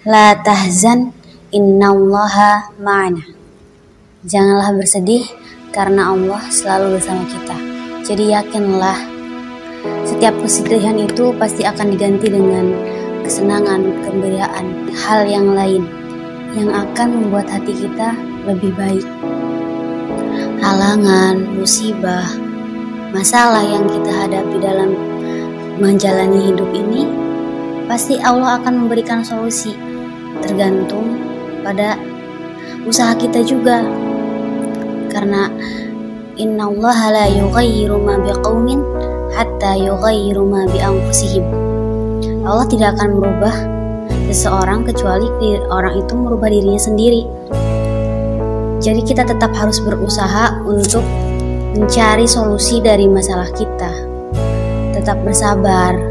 La tahzan innallaha ma'ana. Janganlah bersedih karena Allah selalu bersama kita. Jadi yakinlah setiap kesedihan itu pasti akan diganti dengan kesenangan, kegembiraan, hal yang lain yang akan membuat hati kita lebih baik. Halangan, musibah, masalah yang kita hadapi dalam menjalani hidup ini, pasti Allah akan memberikan solusi, tergantung pada usaha kita juga. Karena inna Allah la yughayyiru ma biqaumin hatta yughayyiru ma bi anfusihim. Allah tidak akan merubah seseorang kecuali orang itu merubah dirinya sendiri. Jadi kita tetap harus berusaha untuk mencari solusi dari masalah kita. Tetap bersabar.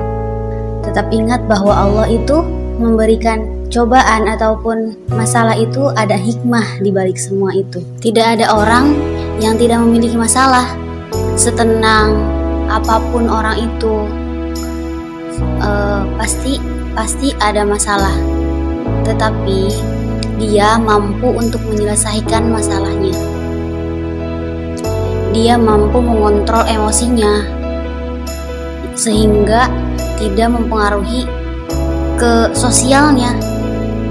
Tetap ingat bahwa Allah itu memberikan cobaan ataupun masalah itu ada hikmah di balik semua itu. Tidak ada orang yang tidak memiliki masalah. Setenang apa pun orang itu, uh, pasti pasti ada masalah. Tetapi dia mampu untuk menyelesaikan masalahnya. Dia mampu mengontrol emosinya sehingga tidak mempengaruhi ke sosialnya,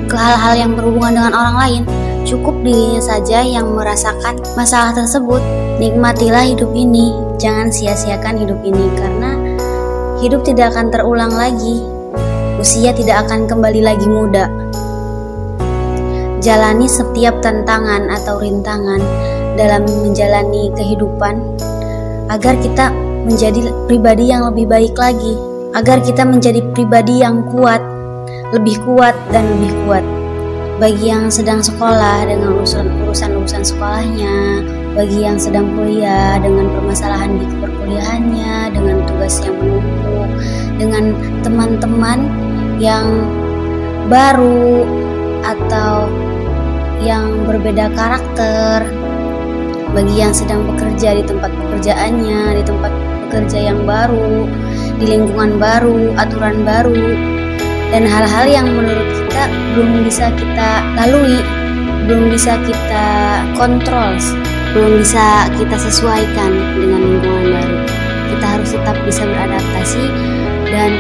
ke hal-hal yang berhubungan dengan orang lain. Cukup dirinya saja yang merasakan masalah tersebut. Nikmatilah hidup ini, jangan sia-siakan hidup ini karena hidup tidak akan terulang lagi. Usia tidak akan kembali lagi muda. Jalani setiap tantangan atau rintangan dalam menjalani kehidupan agar kita menjadi pribadi yang lebih baik lagi, agar kita menjadi pribadi yang kuat, lebih kuat dan lebih kuat. Bagi yang sedang sekolah dengan urusan-urusan sekolahnya, bagi yang sedang kuliah dengan permasalahan di perkuliahannya, dengan tugas yang menumpuk, dengan teman-teman yang baru atau yang berbeda karakter, bagi yang sedang bekerja di tempat pekerjaannya, di tempat bekerja yang baru, di lingkungan baru, aturan baru, dan hal-hal yang menurut kita belum bisa kita lalui, belum bisa kita kontrol, belum bisa kita sesuaikan dengan lingkungan baru. Kita harus tetap bisa beradaptasi dan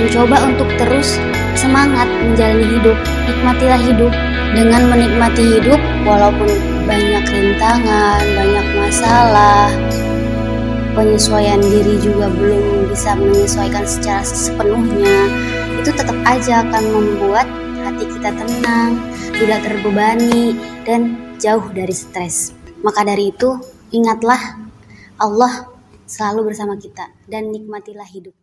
mencoba untuk terus semangat menjalani hidup. Nikmatilah hidup dengan menikmati hidup walaupun banyak rintangan, banyak masalah, penyesuaian diri juga belum bisa menyesuaikan secara sepenuhnya itu tetap aja akan membuat hati kita tenang, tidak terbebani, dan jauh dari stres. Maka dari itu, ingatlah Allah selalu bersama kita dan nikmatilah hidup.